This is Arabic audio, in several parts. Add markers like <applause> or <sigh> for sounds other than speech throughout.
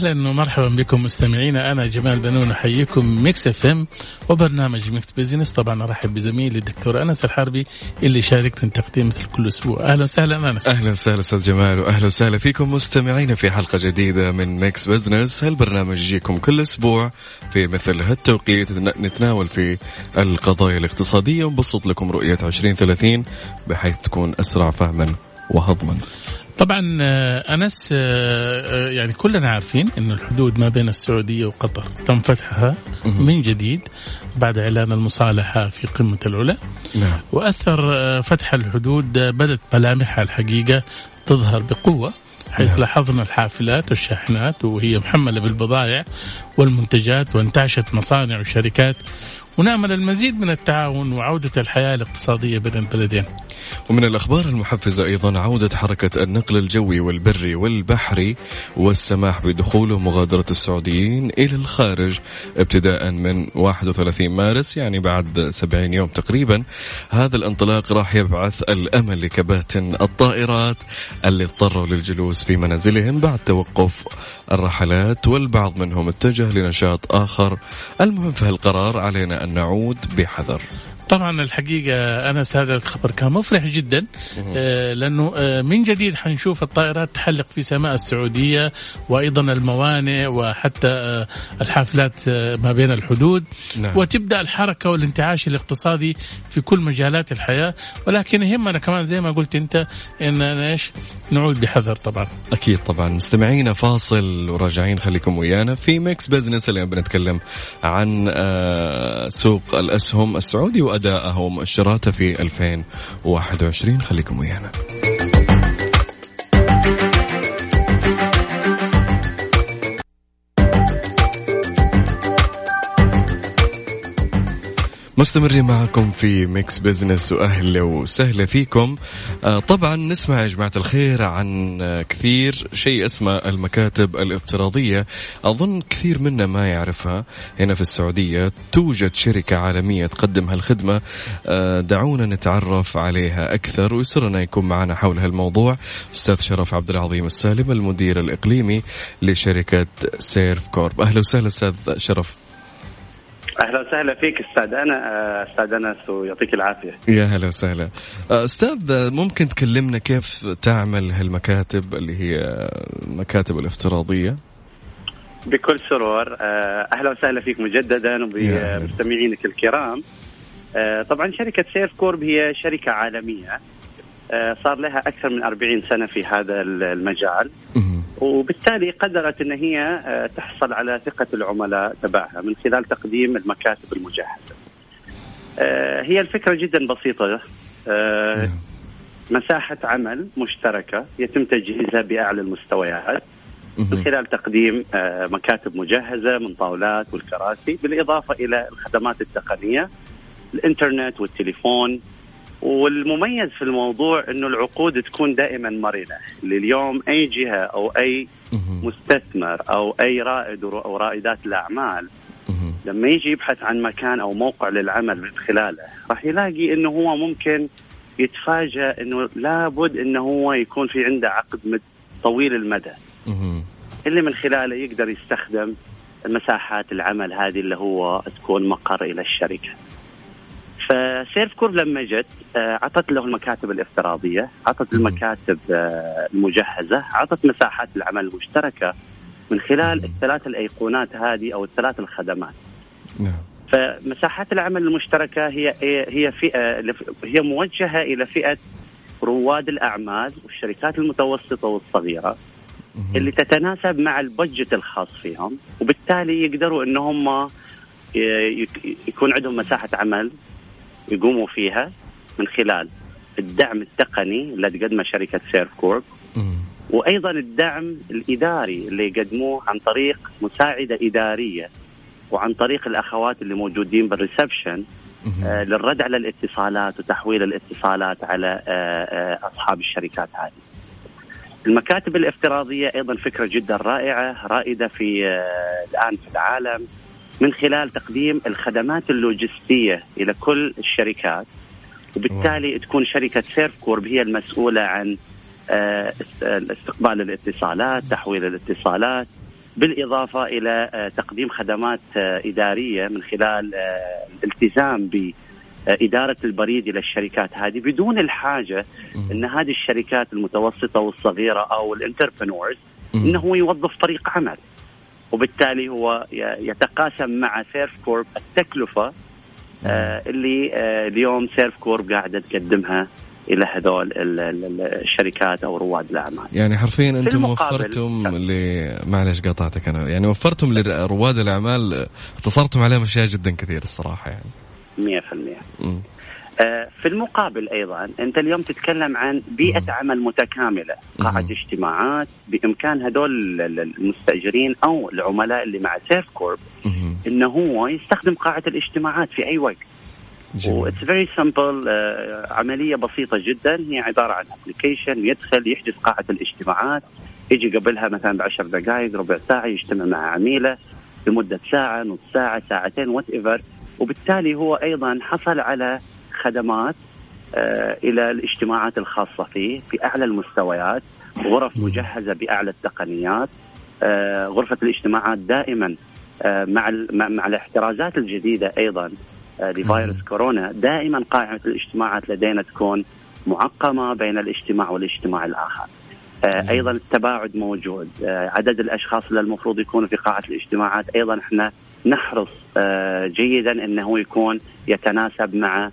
أهلا ومرحبا بكم مستمعينا أنا جمال بنون أحييكم Mix FM وبرنامج Mix Business طبعا أرحب بزميلي الدكتور أنس الحربي اللي شاركني تقديم مثل كل أسبوع. أهلا وسهلا أنس. أهلا وسهلا أستاذ جمال واهلا وسهلا فيكم مستمعينا في حلقة جديدة من Mix Business هالبرنامج يجيكم كل أسبوع في مثل هالتوقيت. نتناول في القضايا الاقتصادية ونبسط لكم رؤية 2030 بحيث تكون أسرع فهما وهضما. طبعا آه، أنس آه، آه، يعني كلنا عارفين انه الحدود ما بين السعودية وقطر تم فتحها من جديد بعد إعلان المصالحة في قمة العلا. نعم. وأثر فتح الحدود بدأت ملامحها الحقيقة تظهر بقوة حيث نعم. لاحظنا الحافلات والشاحنات وهي محملة بالبضائع والمنتجات وانتعشت مصانع وشركات ونامل المزيد من التعاون وعودة الحياة الاقتصادية بين البلدين. ومن الأخبار المحفزة أيضا عودة حركة النقل الجوي والبري والبحري والسماح بدخول ومغادرة السعوديين إلى الخارج ابتداء من 31 مارس يعني بعد 70 يوم تقريبا هذا الانطلاق راح يبعث الأمل لكباتن الطائرات اللي اضطروا للجلوس في منازلهم بعد توقف الرحلات والبعض منهم اتجه لنشاط آخر. المهم في هالقرار علينا أن نعود بحذر. طبعا الحقيقة أنس هذا الخبر كان مفرح جدا. آه لأنه آه من جديد حنشوف الطائرات تحلق في سماء السعودية وأيضا الموانئ وحتى آه الحافلات ما بين الحدود. نعم. وتبدأ الحركة والانتعاش الاقتصادي في كل مجالات الحياة. ولكن يهمنا كمان زي ما قلت أنت إن إيش؟ نعود بحذر طبعا. أكيد طبعا. مستمعينا فاصل وراجعين خليكم ويانا. في Mix Business اللي بنتكلم عن سوق الأسهم السعودي وأدائه ومؤشراته في 2021 خليكم ويانا. مستمرين معكم في Mix Business واهلا وسهلا فيكم. آه طبعا نسمع يا جماعة الخير عن آه كثير شيء اسمه المكاتب الافتراضية. أظن كثير منا ما يعرفها. هنا في السعودية توجد شركة عالمية تقدم هالخدمة. آه دعونا نتعرف عليها أكثر ويسرنا يكون معنا حول هالموضوع. أستاذ شرف عبد العظيم السالم المدير الإقليمي لشركة Servcorp. أهلا وسهلا أستاذ شرف. أهلا وسهلا فيك أستاذ أنا آه، أستاذ انس ويعطيك العافية. يا هلا وسهلا. أستاذ ممكن تكلمنا كيف تعمل هالمكاتب اللي هي المكاتب الافتراضية؟ بكل سرور آه، أهلا وسهلا فيك مجددا. وبمستمعينك الكرام. آه، طبعا شركة سيف كورب هي شركة عالمية. آه، صار لها أكثر من 40 سنة في هذا المجال. وبالتالي قدرت إن هي آه، تحصل على ثقة العملاء تبعها من خلال تقديم المكاتب المجهزة. آه، هي الفكرة جدا بسيطة آه، مساحة عمل مشتركة يتم تجهيزها بأعلى المستويات من. خلال تقديم مكاتب مجهزة من طاولات والكراسي بالإضافة إلى الخدمات التقنية الإنترنت والتليفون والمميز في الموضوع إنه العقود تكون دائما مرنة لليوم أي جهة أو أي. مستثمر أو أي رائد أو رائدات الأعمال. لما يجي يبحث عن مكان أو موقع للعمل من خلاله راح يلاقي إنه هو ممكن يتفاجأ إنه لابد إنه هو يكون في عنده عقد مد طويل المدى. اللي من خلاله يقدر يستخدم مساحات العمل هذه اللي هو تكون مقر إلى الشركة. فسيرف كور لما جت آه، عطت له المكاتب الافتراضية، عطت مم. المكاتب آه، المجهزة، عطت مساحات العمل المشتركة من خلال. الثلاث الأيقونات هذه أو الثلاث الخدمات. نعم فمساحات العمل المشتركة هي هي فئة هي موجهة إلى فئة رواد الأعمال والشركات المتوسطة والصغيرة اللي تتناسب مع ال budget الخاص فيهم وبالتالي يقدروا ان هم يك- يكون عندهم مساحة عمل يقوموا فيها من خلال الدعم التقني اللي تقدمه شركة Servcorp. وأيضا الدعم الإداري اللي يقدموه عن طريق مساعدة إدارية وعن طريق الأخوات اللي موجودين بالريسبشن. آه، للرد على الاتصالات وتحويل الاتصالات على آه، آه، أصحاب الشركات هذه. المكاتب الافتراضية أيضا فكرة جدا رائعة رائدة في الآن في العالم من خلال تقديم الخدمات اللوجستية إلى كل الشركات. وبالتالي تكون شركة Servcorp هي المسؤولة عن آه، است- استقبال الاتصالات، تحويل الاتصالات، بالإضافة إلى آه، تقديم خدمات آه، إدارية من خلال الالتزام بإدارة البريد إلى الشركات. هذه بدون الحاجة إن هذه الشركات المتوسطة والصغيرة أو ال entrepreneurs مم. إنه يوظف فريق عمل. وبالتالي هو يتقاسم مع Servcorp التكلفة آه، اللي آه، اليوم Servcorp قاعدة تقدمها إلى هذول ال- ال- ال- الشركات أو رواد الأعمال. يعني حرفيا أنتم وفرتم ل معلش قاطعتك أنا يعني وفرتم لرواد الأعمال اقتصرتم عليهم أشياء جدا كثير الصراحة يعني 100% مم. آه، في المقابل أيضا أنت اليوم تتكلم عن بيئة عمل متكاملة، قاعه. اجتماعات بإمكان هذول ال- ال- المستأجرين أو العملاء اللي مع Servcorp. إنه هو يستخدم قاعه الاجتماعات في أي وقت. What's very simple عملية بسيطة جدا هي عبارة عن application يدخل يحجز قاعه الاجتماعات يجي قبلها مثلا بعشر دقائق ربع ساعة يجتمع مع عميله لمدة ساعة نص ساعة ساعتين whatever وبالتالي هو أيضا حصل على خدمات آه، إلى الاجتماعات الخاصة فيه في أعلى المستويات غرف. مجهزة بأعلى التقنيات آه، غرفة الاجتماعات دائما آه، مع مع الاحترازات الجديدة أيضا لفيروس. كورونا دائما قائمه الاجتماعات لدينا تكون معقمة بين الاجتماع والاجتماع الآخر. أيضا التباعد موجود، عدد الأشخاص اللي المفروض يكونوا في قاعة الاجتماعات أيضا إحنا نحرص جيدا إنه يكون يتناسب مع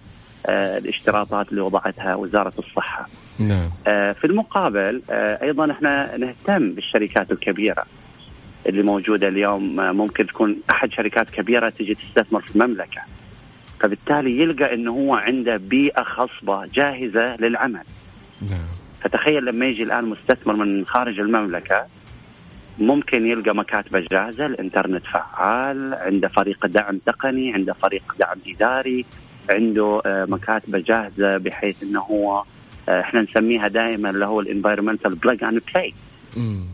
الاشتراطات اللي وضعتها وزارة الصحة. نعم. آه، في المقابل آه، أيضا إحنا نهتم بالشركات الكبيرة اللي موجودة اليوم. آه، ممكن تكون أحد شركات كبيرة تجي تستثمر في المملكة. فبالتالي يلقى إنه هو عنده بيئة خصبة جاهزة للعمل. نعم. فتخيل لما يجي الآن مستثمر من خارج المملكة ممكن يلقى مكاتبة جاهزة الإنترنت فعال عنده فريق دعم تقني عنده فريق دعم إداري عنده آه، مكاتبة جاهزة بحيث إنه هو آه، إحنا نسميها دائما اللي هو ال environmental plug and play مم.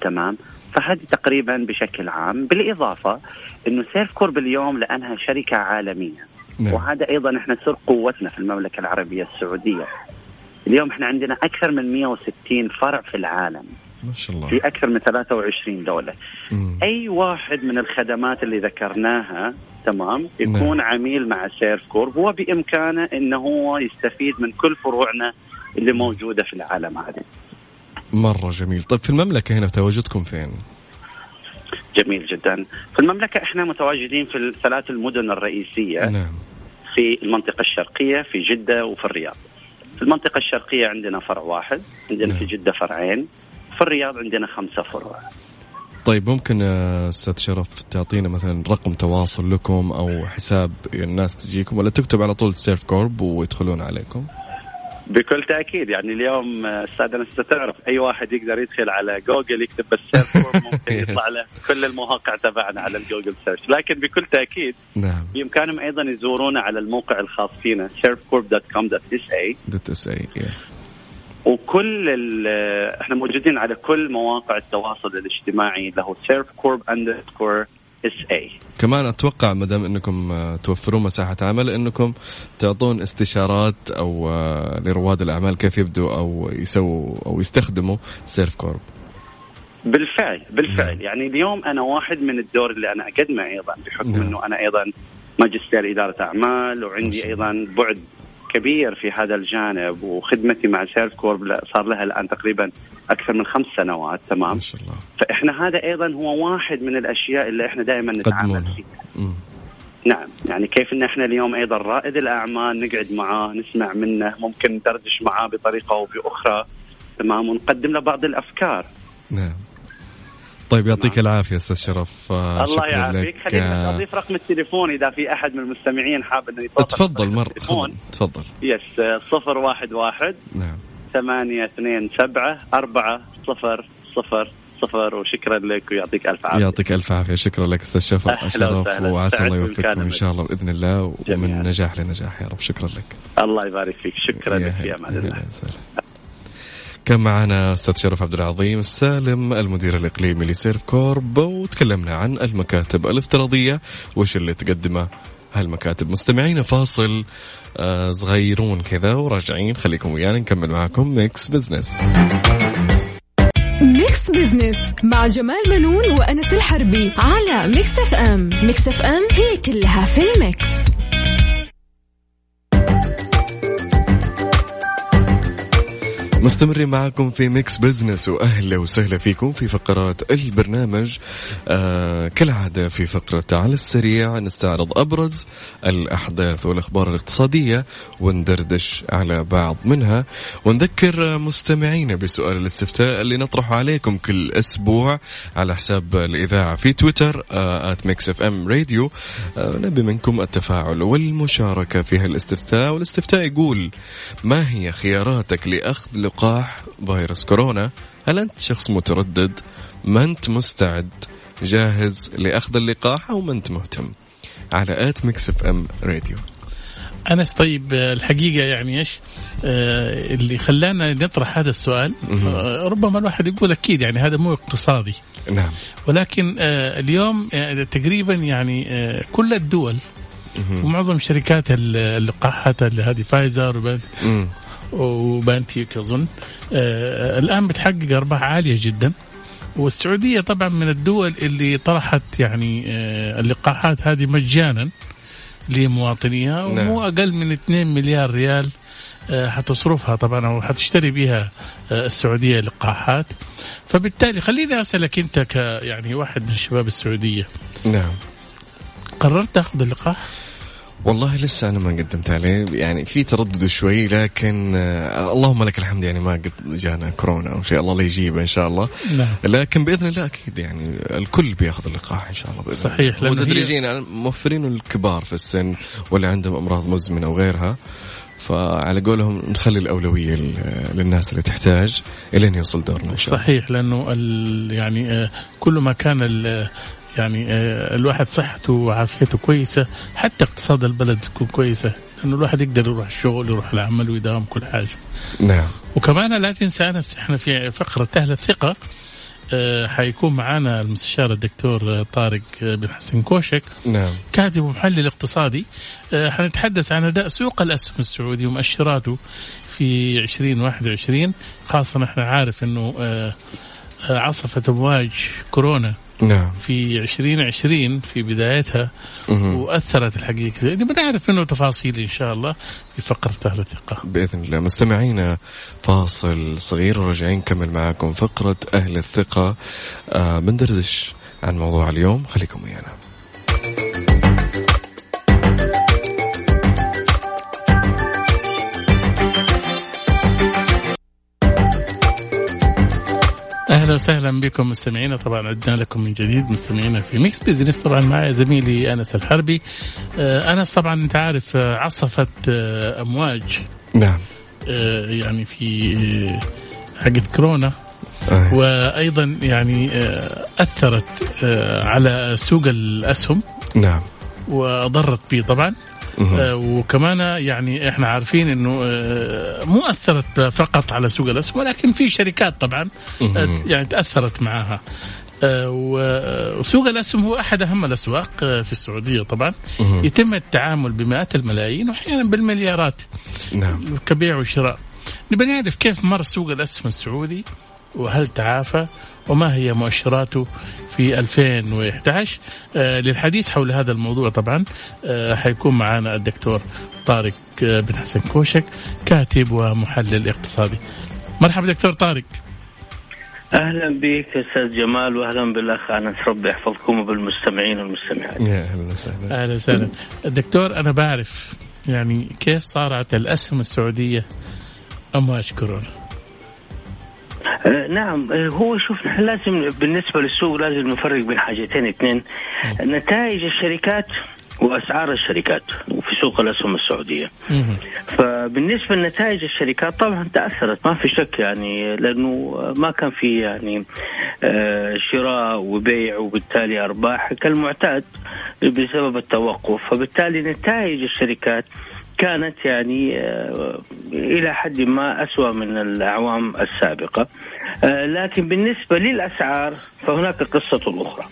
تمام؟ فهذه تقريبا بشكل عام. بالإضافة إنه سيرف كورب اليوم لأنها شركة عالمية. نعم. وهذا أيضا إحنا سر قوتنا في المملكة العربية السعودية. اليوم إحنا عندنا أكثر من 160 فرع في العالم. ما شاء الله. في أكثر من 23 دولة. مم. أي واحد من الخدمات اللي ذكرناها تمام يكون نعم. عميل مع سيرف كورب. هو بإمكانه انه هو يستفيد من كل فروعنا اللي موجودة في العالم هذا مرة جميل. طيب في المملكة هنا تواجدكم فين؟ جميل جدا. في المملكة إحنا متواجدين في الثلاث المدن الرئيسية. نعم. في المنطقة الشرقية في جدة وفي الرياض. في المنطقة الشرقية عندنا فرع واحد عندنا نعم. في جدة فرعين. في الرياض عندنا خمسة فروع. طيب ممكن آه، أستاذ شرف تعطينا مثلا رقم تواصل لكم أو حساب الناس تجيكم ولا تكتب على طول سيرف كورب ويدخلون عليكم؟ بكل تأكيد يعني اليوم آه، أستاذ أنس تعرف أي واحد يقدر يدخل على جوجل يكتب بس سيرف <laughs> ممكن يطلع له كل المواقع تبعنا على ال Google search. لكن بكل تأكيد نعم. بإمكانهم أيضا يزورونا على الموقع الخاص فينا servcorp.com.sa dot sa yes وكل ال- إحنا موجودين على كل مواقع التواصل الاجتماعي اللي هو سيرف كورب underscore SA كمان أتوقع ما دام إنكم آه، توفرون مساحة عمل إنكم تعطون استشارات أو آه، لرواد الأعمال كيف يبدوا أو يسووا أو يستخدموا سيرف كورب بالفعل بالفعل نعم. يعني اليوم أنا واحد من الدور اللي أنا أقدمه أيضا بحكم نعم. إنه أنا أيضا ماجستير إدارة أعمال ما وعندي. أيضا بعد كبير في هذا الجانب وخدمتي مع سيرف كورب صار لها الآن تقريبا أكثر من خمس سنوات تمام؟ ما شاء الله. فإحنا هذا أيضا هو واحد من الأشياء اللي إحنا دائما نتعامل. فيها. نعم يعني كيف إن إحنا اليوم أيضا رائد الأعمال نقعد معاه نسمع منه ممكن ندردش معاه بطريقة أو بأخرى تمام؟ ونقدم له بعض الأفكار. نعم. طيب يعطيك العافية أستاذ شرف. آه، الله يعافيك. خليني آه، أضيف رقم التليفون إذا في أحد من المستمعين حاب انه يتصل تفضل مرة تفضل. yes آه، صفر واحد واحد. نعم. ثمانية اثنين سبعة أربعة صفر صفر صفر. وشكرا لك ويعطيك ألف عافية. يعطيك ألف عافية. شكرا لك أستاذ شرف. وعسى الله. يوفقكم إن شاء الله بإذن الله. جميعاً. ومن نجاح لنجاح يا رب. شكرا لك. الله يبارك فيك. شكرا لك في أمان الله. يا. كان معنا أستاذ شرف عبد العظيم السالم المدير الإقليمي لسيرف كورب وتكلمنا عن المكاتب الافتراضية وش اللي تقدمه هالمكاتب. مستمعين فاصل آه، صغيرون كذا وراجعين. خليكم ويانا نكمل معاكم ميكس بزنس ميكس بزنس مع جمال منون وأنس الحربي على ميكس اف ام ميكس اف ام هي كلها في الميكس. مستمرين معكم في ميكس بزنس وأهلا وسهلا فيكم في فقرات البرنامج. آه كالعادة في فقرة على السريع نستعرض أبرز الأحداث والأخبار الاقتصادية وندردش على بعض منها. ونذكر مستمعينا بسؤال الاستفتاء اللي نطرحه عليكم كل أسبوع على حساب الإذاعة في تويتر at ميكس اف ام راديو نبي منكم التفاعل والمشاركة في هالاستفتاء. والاستفتاء يقول ما هي خياراتك لأخذ لقاح فيروس كورونا. هل أنت شخص متردد؟ ما أنت مستعد؟ جاهز لأخذ اللقاح أو ما أنت مهتم؟ على at ميكس إف إم راديو. أنس طيب الحقيقة يعني إيش؟ آه، اللي خلانا نطرح هذا السؤال آه، ربما الواحد يقول أكيد يعني هذا مو اقتصادي. نعم. ولكن آه، اليوم تقريبا يعني كل الدول ومعظم شركات ال- اللقاحات هذه فايزر. وبانتيك أظن. آه، الآن بتحقق أرباح عالية جدا. والسعودية طبعا من الدول اللي طرحت يعني آه، اللقاحات هذه مجانا لمواطنيها نعم. ومو أقل من 2 مليار ريال آه، حتصرفها طبعا أو حتشتري بها السعودية لقاحات. فبالتالي خليني أسألك أنت ك يعني واحد من شباب السعودية. نعم. قررت تأخذ اللقاح؟ والله لسه أنا ما قدمت عليه. يعني في تردد شوي لكن آه اللهم لك الحمد يعني ما قد جانا كورونا أو شيء. الله لا يجيبه إن شاء الله. نعم. لكن بإذن الله أكيد يعني الكل بياخذ اللقاح إن شاء الله بإذن صحيح، الله وتدريجيا موفرين الكبار في السن واللي عندهم أمراض مزمنة وغيرها. فعلى قولهم نخلي الأولوية لل- للناس اللي تحتاج إلين يوصل دورنا إن شاء الله. صحيح لأنه يعني آه، كل ما كان يعني آه، الواحد صحته وعافيته كويسة. حتى اقتصاد البلد تكون كويسة. لأنه الواحد يقدر يروح الشغل يروح العمل ويداوم كل حاجة. نعم. وكمان لا تنسى أنس إحنا في فقرة أهل الثقة آه، حيكون معنا المستشار الدكتور طارق بن حسن كوشك نعم. كاتب ومحلل اقتصادي. آه، حنتحدث عن أداء سوق الأسهم السعودي ومؤشراته في 2021 خاصة إحنا عارف إنه عصفت امواج كورونا نعم. في 2020 في بدايتها. وأثرت الحقيقة. يعني بنعرف منه تفاصيل إن شاء الله في فقرة أهل الثقة. بإذن الله. مستمعينا فاصل صغير وراجعين نكمل معاكم فقرة أهل الثقة. آه بندردش عن موضوع اليوم. خليكم ويانا. أهلا وسهلا بكم مستمعينا طبعا عدنا لكم من جديد مستمعينا في ميكس بزنس طبعا معي زميلي أنس الحربي. آه، أنس طبعا أنت عارف آه، عصفت آه، أمواج. نعم. يعني في حقت كورونا. آه. وأيضا يعني أثرت على سوق الأسهم. نعم. وضرت به طبعا. وكمان يعني إحنا عارفين إنه آه، مو أثرت فقط على سوق الاسهم ولكن في شركات طبعا آه،. يعني تأثرت معها آه، وسوق الاسهم هو أحد أهم الأسواق آه، في السعودية طبعا. يتم التعامل بمئات الملايين واحيانا بالمليارات. نعم. كبيع وشراء. نبي نعرف كيف مر سوق الاسهم السعودي؟ وهل تعافى وما هي مؤشراته في 2011 آه للحديث حول هذا الموضوع طبعا آه حيكون معنا الدكتور طارق آه بن حسن كوشك كاتب ومحلل اقتصادي. مرحبا دكتور طارق. أهلا بك أستاذ جمال واهلا بالأخ أنس. ربي يحفظكم وبالمستمعين والمستمعات. يا أهلا وسهلا. أهلا وسهلا. الدكتور أنا بعرف يعني كيف صارت الأسهم السعودية امواج كورونا آه، نعم آه، هو شوف نحن لازم بالنسبة للسوق لازم نفرق بين حاجتين اثنين. نتائج الشركات وأسعار الشركات في سوق الأسهم السعودية. فبالنسبة لنتائج الشركات طبعا تأثرت ما في شك يعني لأنه ما كان في يعني آه، شراء وبيع وبالتالي أرباح كالمعتاد بسبب التوقف. فبالتالي نتائج الشركات كانت يعني آه، إلى حد ما أسوأ من الأعوام السابقة. آه، لكن بالنسبة للأسعار فهناك قصة أخرى.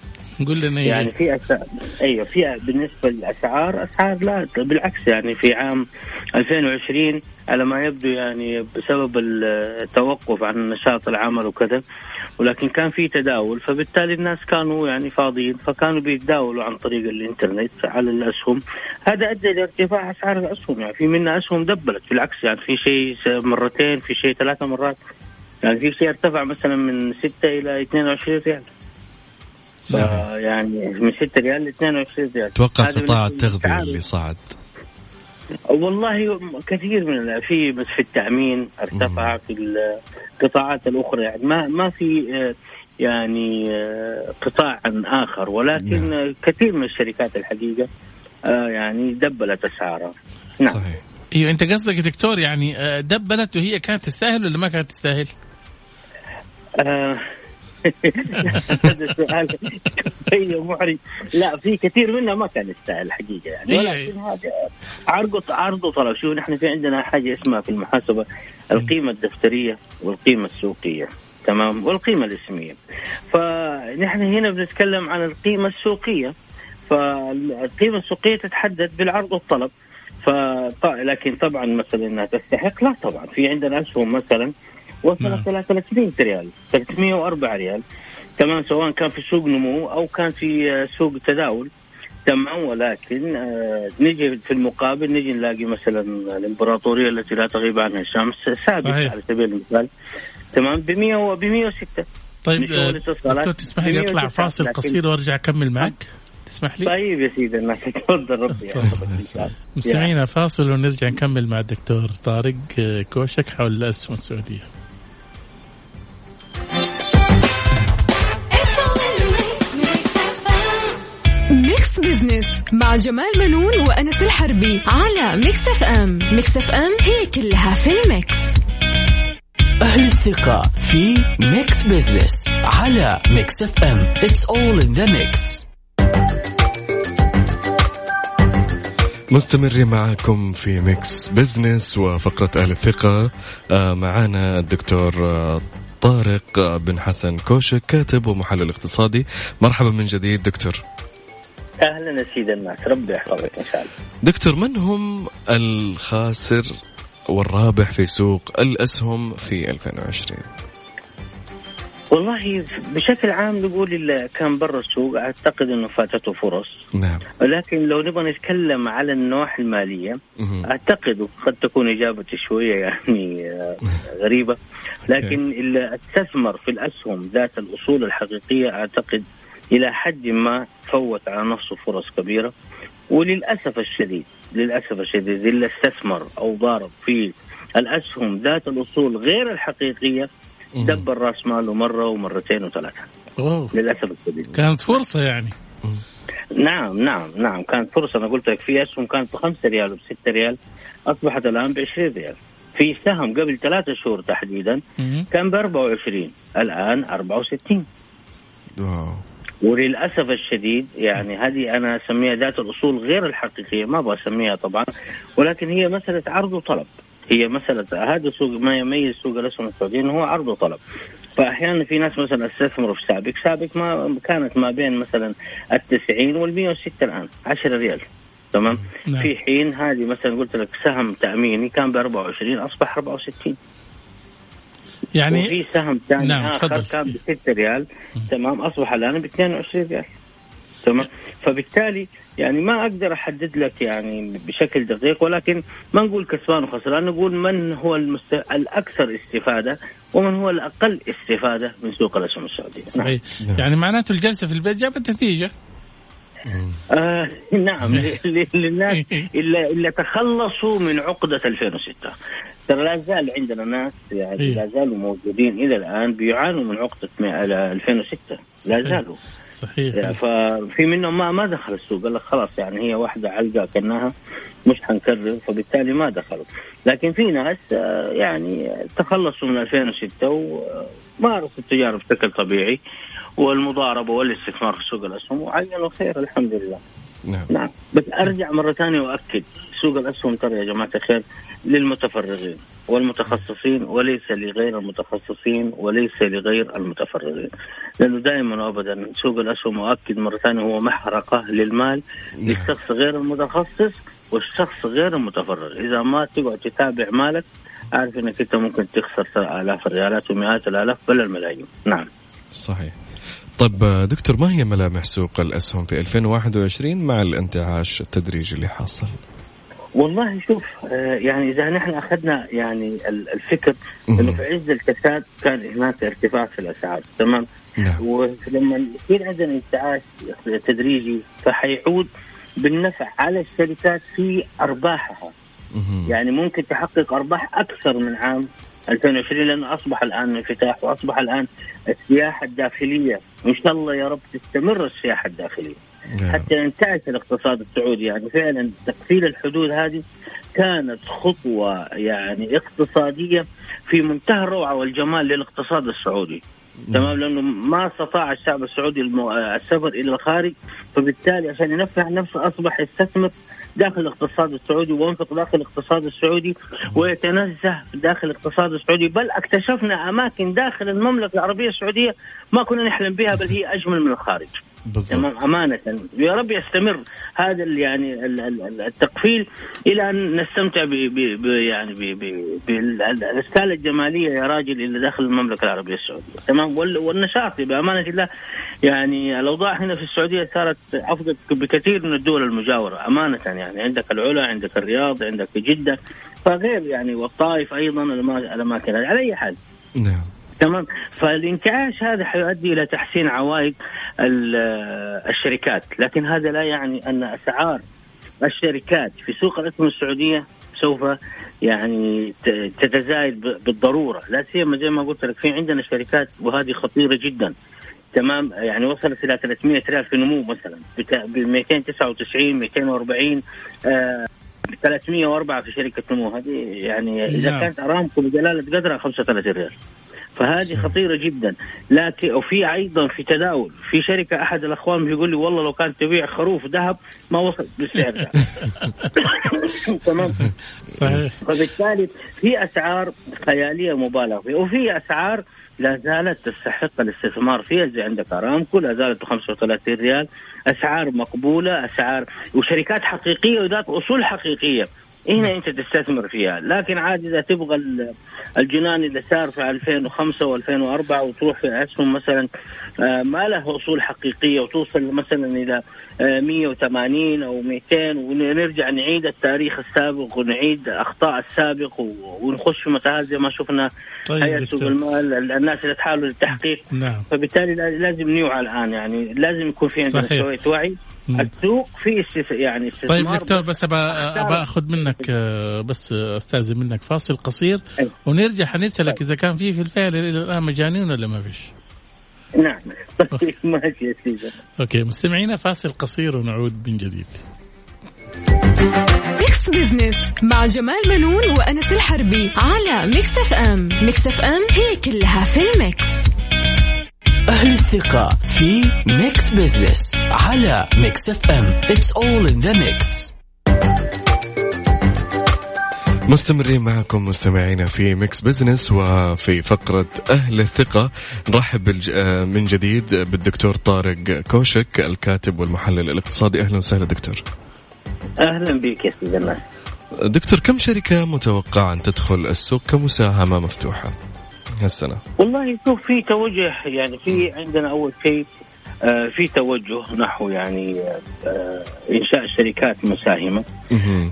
قول لنا يعني في أسعار أيوه في بالنسبة للأسعار أسعار لا بالعكس يعني في عام 2020 على ما يبدو يعني بسبب التوقف عن نشاط العمل وكذا ولكن كان في تداول فبالتالي الناس كانوا يعني فاضيين فكانوا بيتداولوا عن طريق الإنترنت على الأسهم. هذا أدى لارتفاع أسعار الأسهم يعني في منها أسهم دبلت بالعكس يعني في شيء مرتين في شيء ثلاثة مرات. يعني في شيء ارتفع مثلا من 6 إلى 22 ريال. يعني من 6 ريال ل 22 ريال. أتوقع قطاع التغذية اللي صعد والله كثير من في بس في التأمين ارتفع في القطاعات الأخرى. يعني ما ما في يعني قطاع آخر. ولكن نعم. كثير من الشركات الحقيقة يعني دبلت أسعارها. نعم. صحيح. أيوه أنت قصدك دكتور يعني دبلت وهي كانت تستاهل ولا ما كانت تستاهل؟ آه هذا سؤال محرج لا في كثير منها ما كان يستاهل الحقيقة يعني. إيه. ولكن هذا عرض عرض وطلب شوف نحن في عندنا حاجة اسمها في المحاسبة القيمة الدفترية والقيمة السوقية. تمام؟ والقيمة الاسمية. فنحن هنا بنتكلم عن القيمة السوقية. فالقيمة السوقية تتحدد بالعرض والطلب. ف لكن طبعا مثلا إنها تستحق لا طبعا. في عندنا أسهم مثلا وصلت إلى 300 ريال. 304 ريال. تمام سواء كان في سوق نمو أو كان في آه، سوق تداول. تمام ولكن آه نجي في المقابل نجي نلاقي مثلا الإمبراطورية التي لا تغيب عنها الشمس ثابت على سبيل المثال. تمام ب 100 و ب 106 طيب آه، دكتور تسمح لي أطلع فاصل قصير وأرجع أكمل معك؟ تسمح لي؟ طيب يا سيدي الناس تفضل ربي. <laughs> مستمعينا فاصل ونرجع نكمل مع الدكتور طارق آه، كوشك حول الأسهم السعودية. بزنس مع جمال منون وأنس الحربي على ميكس اف ام ميكس اف ام هي كلها في الميكس. أهل الثقة في ميكس بزنس على ميكس اف ام It's all in the mix. مستمرين معاكم في ميكس بزنس وفقرة أهل الثقة. آه، معانا الدكتور آه، طارق بن حسن كوشك كاتب ومحلل اقتصادي. مرحبا من جديد دكتور. أهلا سيد الناس. ربي يحفظك إن شاء الله. دكتور من هم الخاسر والرابح في سوق الأسهم في 2020 والله بشكل عام نقول اللي كان برا السوق أعتقد إنه فاتته فرص. نعم. ولكن لو نبغى نتكلم على النواحي المالية مهم. أعتقد قد تكون إجابتي شوية يعني آه، غريبة. <laughs> لكن اللي استثمر في الأسهم ذات الأصول الحقيقية أعتقد إلى حد ما فوت على نفسه فرص كبيرة. وللأسف الشديد للأسف الشديد اللي استثمر أو ضارب في الأسهم ذات الأصول غير الحقيقية دبر راس ماله مرة ومرتين وثلاثة. أوه. للأسف الشديد. كانت فرصة يعني. نعم نعم نعم. كانت فرصة. أنا قلت لك في أسهم كانت ب 5 ريال وب 6 ريال أصبحت الآن ب 20 ريال. في سهم قبل ثلاثة شهور تحديدا. كان ب 24 الآن 64 واو. وللأسف الشديد يعني هذه أنا أسميها ذات الأصول غير الحقيقية ما أبغى أسميها طبعا ولكن هي مسألة عرض وطلب. هي مسألة هذا سوق ما يميز سوق الأسهم السعودي انه هو عرض وطلب. فاحيانا في ناس مثلا استثمروا في سابق سابق ما كانت ما بين مثلا ال 90 وال 106 الآن 10 ريال. تمام؟ نعم. في حين هذه مثلا قلت لك سهم تأميني كان ب 24 أصبح 64 يعني وفي سهم ثاني نعم، آخر تفضل. كان ب 6 ريال. تمام أصبح الآن ب 22 ريال. تمام. فبالتالي يعني ما أقدر أحدد لك يعني بشكل دقيق ولكن ما نقول كسبان وخسران نقول من هو المست... الأكثر استفادة ومن هو الأقل استفادة من سوق الأسهم السعوديه نعم. صحيح. يعني معناته الجلسة في البيت جابت نتيجة. آه نعم. <laughs> للناس اللي, اللي تخلصوا من عقدة 2006 ترى لا زال عندنا ناس يعني إيه. لا زالوا موجودين إلى الآن بيعانوا من عقدة مئة- 2006 لا. زالوا. صحيح. يعني ففي منهم ما ما دخل السوق. قال لك خلاص يعني هي واحدة علقة كأنها مش حنكرر فبالتالي ما دخلوا. لكن في ناس آه، يعني تخلصوا من 2006 ومارسوا التجارة بشكل طبيعي والمضاربة والاستثمار في سوق الأسهم وعينوا خير الحمد لله. نعم. نعم. بس أرجع مرة ثانية وأكد. سوق الأسهم ترى يا جماعة الخير للمتفرغين والمتخصصين وليس لغير المتخصصين وليس لغير المتفرغين. لأنه دائما وابدا سوق الأسهم واكد مرة ثانية هو محرقة للمال للشخص غير المتخصص والشخص غير المتفرغ. إذا ما تقعد تتابع مالك عارف إنك أنت ممكن تخسر آلاف الريالات ومئات الآلاف بل الملايين. نعم. صحيح. آه، دكتور ما هي ملامح سوق الأسهم في 2021 مع الانتعاش التدريجي اللي حاصل؟ والله شوف آه، يعني إذا نحن أخذنا يعني ال- الفكر إنه في عز الكساد كان هناك ارتفاع في الأسعار تمام؟ نعم. ولما يصير عندنا انتعاش تدريجي فحيعود بالنفع على الشركات في أرباحها. يعني ممكن تحقق أرباح أكثر من عام 2020 لأنه أصبح الآن انفتاح وأصبح الآن السياحة الداخلية. إن شاء الله يا رب تستمر السياحة الداخلية. حتى ينتعش الاقتصاد السعودي. يعني فعلا تقفيل الحدود هذه كانت خطوة يعني اقتصادية في منتهى الروعة والجمال للاقتصاد السعودي. تمام؟ لأنه ما استطاع الشعب السعودي المو... السفر إلى الخارج فبالتالي عشان ينفع نفسه أصبح يستثمر داخل الاقتصاد السعودي وينفق داخل الاقتصاد السعودي ويتنزه داخل الاقتصاد السعودي. بل اكتشفنا أماكن داخل المملكة العربية السعودية ما كنا نحلم بها بل هي أجمل من الخارج. تمام أمانة. يا رب يستمر هذا يعني ال- ال- التقفيل إلى أن نستمتع ب يعني ب- ب- بالاشكال الجمالية يا راجل اللي داخل المملكة العربية السعودية. تمام؟ وال- والنشاط بأمانة الله. يعني الأوضاع هنا في السعودية صارت أفضل بكثير من الدول المجاورة أمانة يعني. عندك العلا عندك الرياض عندك جدة. فغير يعني والطائف أيضا الأما- الاماكن هذه. على أي حال. نعم. تمام. فالانتعاش هذا حيؤدي إلى تحسين عوائد ال- الشركات. لكن هذا لا يعني أن أسعار الشركات في سوق الاسهم السعودية سوف يعني تتزايد بالضرورة. لا سيما زي ما قلت لك في عندنا شركات وهذه خطيرة جدا. تمام يعني وصلت إلى 300 ريال في نمو مثلا ب 299 240 آه 304 في شركة نمو. هذه يعني إذا نعم. كانت أرامكو بجلالة قدرها 35 ريال. فهذه خطيرة جدا. لكن وفي أيضا في تداول في شركة أحد الأخوان بيقول لي والله لو كانت تبيع خروف ذهب ما وصل بالسعر ده. <laughs> تمام. صحيح. فبالتالي في أسعار خيالية مبالغ فيها وفي أسعار لا زالت تستحق الاستثمار فيها زي عندك أرامكو لا زالت ب 35 ريال. أسعار مقبولة أسعار وشركات حقيقية وذات أصول حقيقية. هنا أنت تستثمر فيها لكن عاد إذا تبغى ال- الجنان اللي صار في 2005 و2004 وتروح في أسهم مثلا آه، ما له أصول حقيقية وتوصل مثلا إلى آه، 180 أو 200 ونرجع نعيد التاريخ السابق ونعيد أخطاء السابق ونخش في متاهات زي ما شفنا طيب هيئه سوق. المال ال- الناس اللي تحاولوا للتحقيق نعم فبالتالي لا- لازم نوعى الآن يعني لازم يكون في عندنا. شوية وعي. السوق في. يعني استثمار طيب دكتور بس ابى ابى أخذ منك آه، بس أستأذن منك. فاصل قصير. ونرجع حنسالك إذا كان في في الفعل إلى الآن مجانين ولا ما فيش؟ نعم. <laughs> طيب ماشي يا سيدي. okay مستمعينا فاصل قصير ونعود من جديد. Mix Business مع جمال بنون وأنس الحربي على Mix FM Mix FM هي كلها في ال mix. أهل الثقة في Mix Business على Mix FM It's all in the mix. مستمرين معكم مستمعينا في Mix Business وفي فقرة أهل الثقة. نرحب بالج... آه، من جديد بالدكتور طارق كوشك الكاتب والمحلل الاقتصادي. أهلا وسهلا دكتور. أهلا بك يا سيدي أنس دكتور كم شركة متوقع أن تدخل السوق كمساهمة مفتوحة؟ هالسنة. والله شوف في توجه يعني في عندنا أول شيء آه، في توجه نحو يعني آه، إنشاء شركات مساهمة.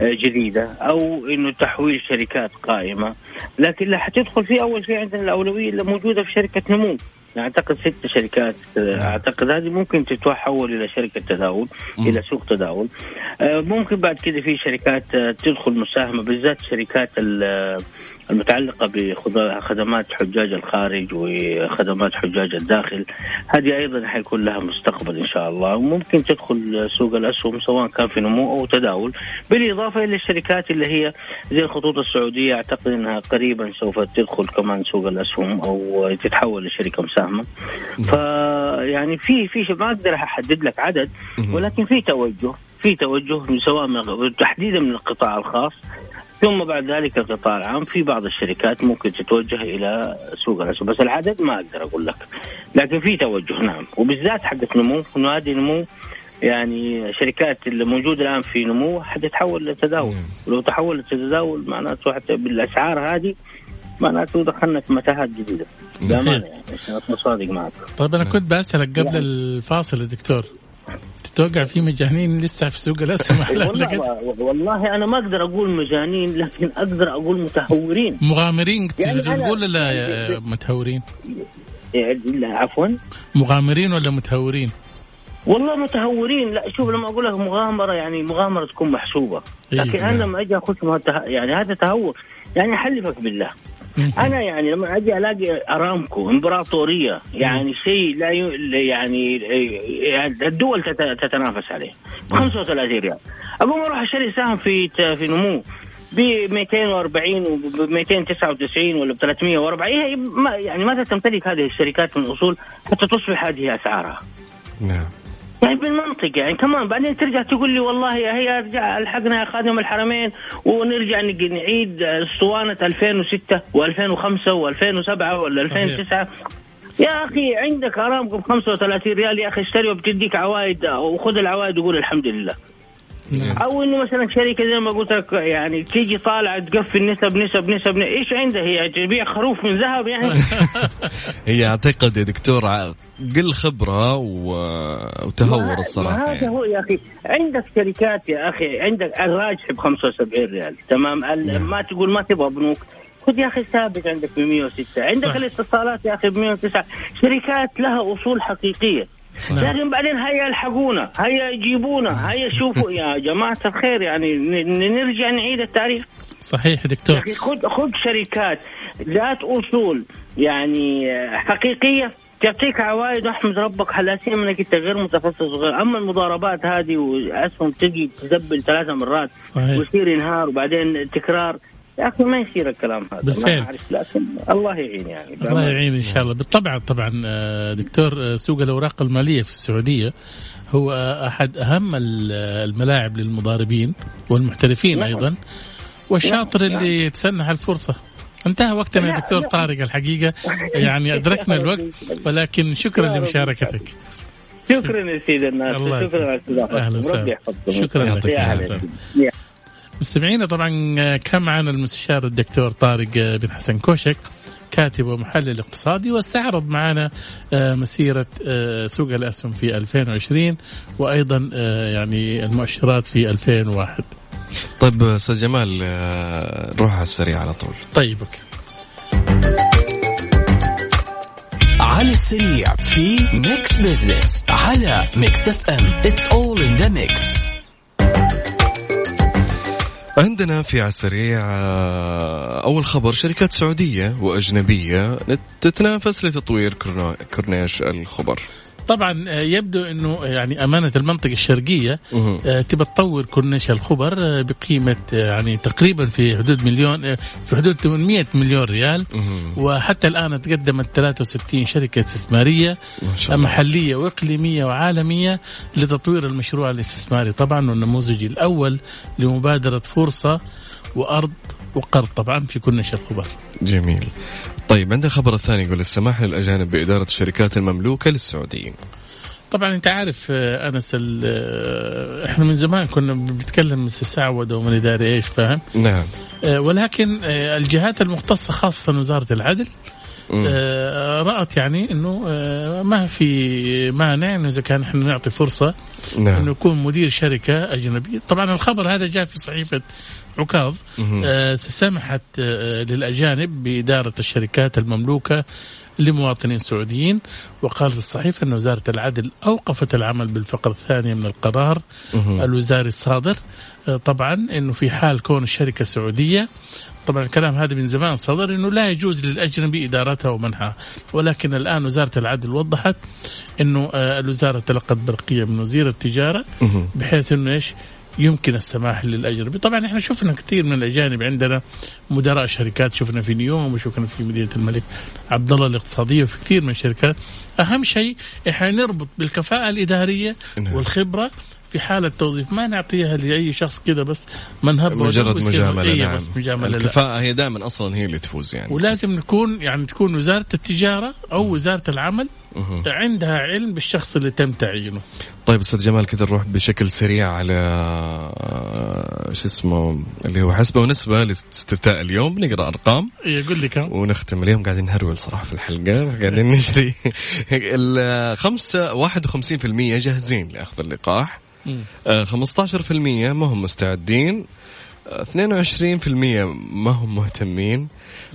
آه، جديدة أو إنه تحويل شركات قائمة. لكن اللي حتدخل فيه أول شيء عندنا الأولوية اللي موجودة في شركة نمو. أعتقد ست شركات أعتقد هذه ممكن تتحول إلى شركة تداول إلى سوق تداول. ممكن بعد كذا في شركات تدخل مساهمة بالذات شركات ال- المتعلقة بخدمات حجاج الخارج وخدمات حجاج الداخل. هذه أيضا حيكون لها مستقبل إن شاء الله. وممكن تدخل سوق الأسهم سواء كان في نمو أو تداول بالإضافة إلى الشركات اللي هي زي الخطوط السعودية. أعتقد إنها قريبا سوف تدخل كمان سوق الأسهم أو تتحول لشركة مساهمة. فيعني في في ما أقدر أحدد لك عدد ولكن في توجه. في توجه سواء من تحديدا من القطاع الخاص ثم بعد ذلك القطاع العام. في بعض الشركات ممكن تتوجه إلى سوق الاسهم بس العدد ما أقدر أقول لك. لكن في توجه نعم. وبالذات حقت نمو. انه هذه نمو. يعني شركات اللي موجودة الآن في نمو حتتحول لتداول ولو تحولت لتداول معناته حتى بالأسعار هذه معناته دخلنا في متاهات جديدة. بأمانة يعني عشان اكون صادق معك طيب أنا كنت بسالك قبل الفاصل يا دكتور. تتوقع في مجانين لسه في سوق الأسهم <laughs> والله؟ والله أنا ما أقدر أقول مجانين لكن أقدر أقول متهورين مغامرين يعني تقول ولا يا متهورين؟ يعني لا، عفوا مغامرين ولا متهورين؟ والله متهورين لا شوف لما أقول لك مغامرة يعني مغامرة تكون محسوبة لكن إيه. أنا لما أجي أخش يعني هذا تهور يعني أحلفك بالله أنا يعني لما أجي ألاقي أرامكو إمبراطورية يعني شيء لا ي... يعني يعني الدول تت... تتنافس عليه. ب 35 ريال. اقوم أروح أشتري سهم في في نمو. ب 240 وب 299 ولا ب 340 هي ما يعني متى تمتلك هذه الشركات من الاصول حتى تصبح هذه أسعارها. نعم. يعني بالمنطق يعني كمان بعدين ترجع تقول لي والله يا هي ارجع ألحقنا يا خادم الحرمين. ونرجع نعيد أسطوانة 2006 و2005 و2007 ولا 2009 يا أخي عندك ارامكو ب 35 ريال يا أخي اشتري وبتديك عوائد وخذ العوائد وقول الحمد لله. أو إنه مثلا شركة زي ما قلت لك يعني تيجي طالعة تقفل نسب نسب نسب إيش عندها؟ هي تبيع خروف من ذهب يعني؟ <laughs> هي أعتقد يا دكتور قل خبرة. وتهور الصراحة هذا يعني. هو يا أخي. عندك شركات يا أخي عندك الراجح ب 75 ريال. تمام؟ ال- ما تقول ما تبغى بنوك. خذ يا أخي ثابت عندك ب 106 عندك صح. الاتصالات يا أخي ب 109 شركات لها أصول حقيقية. نعم. لكن بعدين هيا الحقونا هيا جيبونا هيا شوفوا يا <laughs> جماعة الخير يعني نرجع نعيد التاريخ صحيح دكتور خذ خذ شركات ذات أصول يعني حقيقية تعطيك عوائد واحمد ربك على سيما إنك أنت غير متخصص وغير أما المضاربات هذه وأسهم تجي تدبل ثلاث مرات صحيح. ويصير انهار وبعدين تكرار يا أخي ما يصير الكلام هذا بالفعل. ما أعرف لكن الله يعين يعني الله يعين إن شاء الله. بالطبع طبعا آه، دكتور آه، سوق الأوراق المالية في السعودية هو آه، أحد أهم ال- الملاعب للمضاربين والمحترفين نعم. أيضا. والشاطر نعم. اللي يتسنح الفرصه انتهى وقتنا يا دكتور. طارق الحقيقة. <laughs> يعني أدركنا الوقت ولكن شكرا لمشاركتك. شكرا يا سيدي الناس شكرا على استضافتكم وسهلا. شكرا لك. مستمعينا طبعا آه، كان معنا المستشار الدكتور طارق آه، بن حسن كوشك كاتب ومحلل اقتصادي واستعرض معنا آه، مسيرة سوق الأسهم في 2020 وأيضا يعني المؤشرات في 2001 طيب أستاذ جمال نروح على السريع على طول. طيب أوكي. على السريع في Mix Business على Mix FM It's all in the mix عندنا في على السريع آه، أول خبر شركات سعودية وأجنبية تتنافس لتطوير كورنيش الخبر. طبعا آه، يبدو إنه يعني أمانة المنطقة الشرقية. آه، تبى تطور كورنيش الخبر آه، بقيمة آه، يعني تقريبا في حدود مليون آه، في حدود 800 مليون ريال. وحتى الآن تقدمت 63 شركة استثمارية. محلية وإقليمية وعالمية لتطوير المشروع الاستثماري طبعا والنموذج الأول لمبادرة فرصة وأرض وقرض طبعا في كورنيش الخبر جميل طيب عندنا الخبر الثاني يقول السماح للأجانب بإدارة الشركات المملوكة للسعوديين طبعا أنت عارف آه، أنس آه، إحنا من زمان كنا بنتكلم سعودة ومن اداري إيش فاهم نعم آه، ولكن الجهات المختصة خاصة وزارة العدل. آه، رأت يعني إنه آه، ما في مانع إنه إذا كان إحنا نعطي فرصة إنه نعم يكون مدير شركة أجنبية. طبعا الخبر هذا جاء في صحيفة عكاظ. آه، سمحت آه، للأجانب بإدارة الشركات المملوكة لمواطنين سعوديين. وقالت الصحيفة أن وزارة العدل أوقفت العمل بالفقرة الثانية من القرار الوزاري الصادر. آه، طبعا أنه في حال كون الشركة سعودية طبعا الكلام هذا من زمان صدر إنه لا يجوز للأجنبي إدارتها ومنحها. ولكن الآن وزارة العدل وضحت إنه آه، الوزارة تلقت برقية من وزير التجارة بحيث إنه إيش؟ يمكن السماح للأجنبي، طبعا إحنا شفنا كثير من الأجانب عندنا مدراء شركات شفنا في نيوم وشفنا في مدينة الملك عبد الله الاقتصادية وفي كثير من الشركات، أهم شيء إحنا نربط بالكفاءة الإدارية نعم. والخبرة في حالة توظيف. ما نعطيها لأي شخص كذا بس منهب مجرد مجاملة إيه نعم. بس مجاملة لا. الكفاءة هي دائما أصلا هي اللي تفوز يعني. ولازم نكون يعني تكون وزارة التجارة أو وزارة العمل. عندها علم بالشخص اللي تم تعيينه. طيب أستاذ جمال كذا نروح بشكل سريع على آه، شو اسمه اللي هو حسبة ونسبة لاستفتاء اليوم. نقرأ أرقام. يقول لي كم. ونختم اليوم. قاعدين نهرول صراحة في الحلقة قاعدين نجري. <laughs> الخمسة 51% جاهزين لأخذ اللقاح. 15% ما هم مستعدين آه، 22% ما هم مهتمين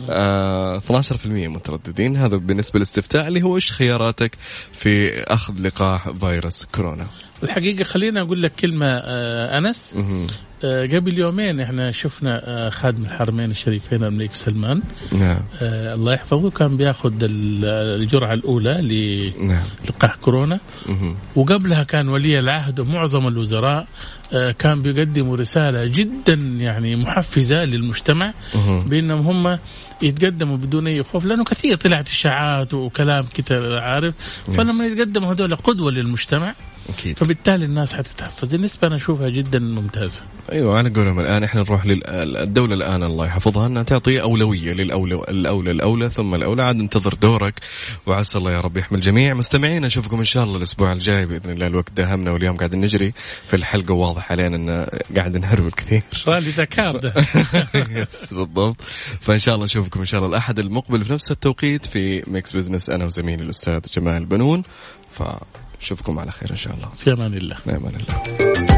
آه، 12% مترددين. هذا بالنسبة للاستفتاء اللي هو إيش خياراتك في أخذ لقاح فيروس كورونا؟ الحقيقة خليني أقول لك كلمة آه مهم. آه قبل يومين إحنا شفنا آه خادم الحرمين الشريفين الملك سلمان نعم الله يحفظه كان بياخذ ال- الجرعة الأولى نعم للقاح كورونا مهم. وقبلها كان ولي العهد ومعظم الوزراء كان بيقدموا رسالة جدا يعني محفزة للمجتمع مهم. بأنهم هم يتقدموا بدون أي خوف لأنه كثير طلعت إشاعات وكلام كده عارف؟ فلما يتقدموا هذول قدوة للمجتمع أكيد. فبالتالي الناس حتتحفز النسبة أنا أشوفها جدا ممتازة. أيوه على قولهم الآن إحنا نروح للدوله الآن الله يحفظها إنها تعطي أولوية للاولى الأولى الأولى ثم الأولى. عاد انتظر دورك. وعسى الله يا رب يحمي الجميع. مستمعين أشوفكم إن شاء الله الأسبوع الجاي بإذن الله. الوقت داهمنا واليوم قاعد نجري. في الحلقة واضح علينا إن قاعد نهرول كثير. رالي دكار ده بالضبط. فإن شاء الله نشوفكم إن شاء الله الأحد المقبل في نفس التوقيت في Mix Business أنا وزميلي الأستاذ جمال بنون فنشوفكم على خير إن شاء الله. في أمان الله. في أمان الله.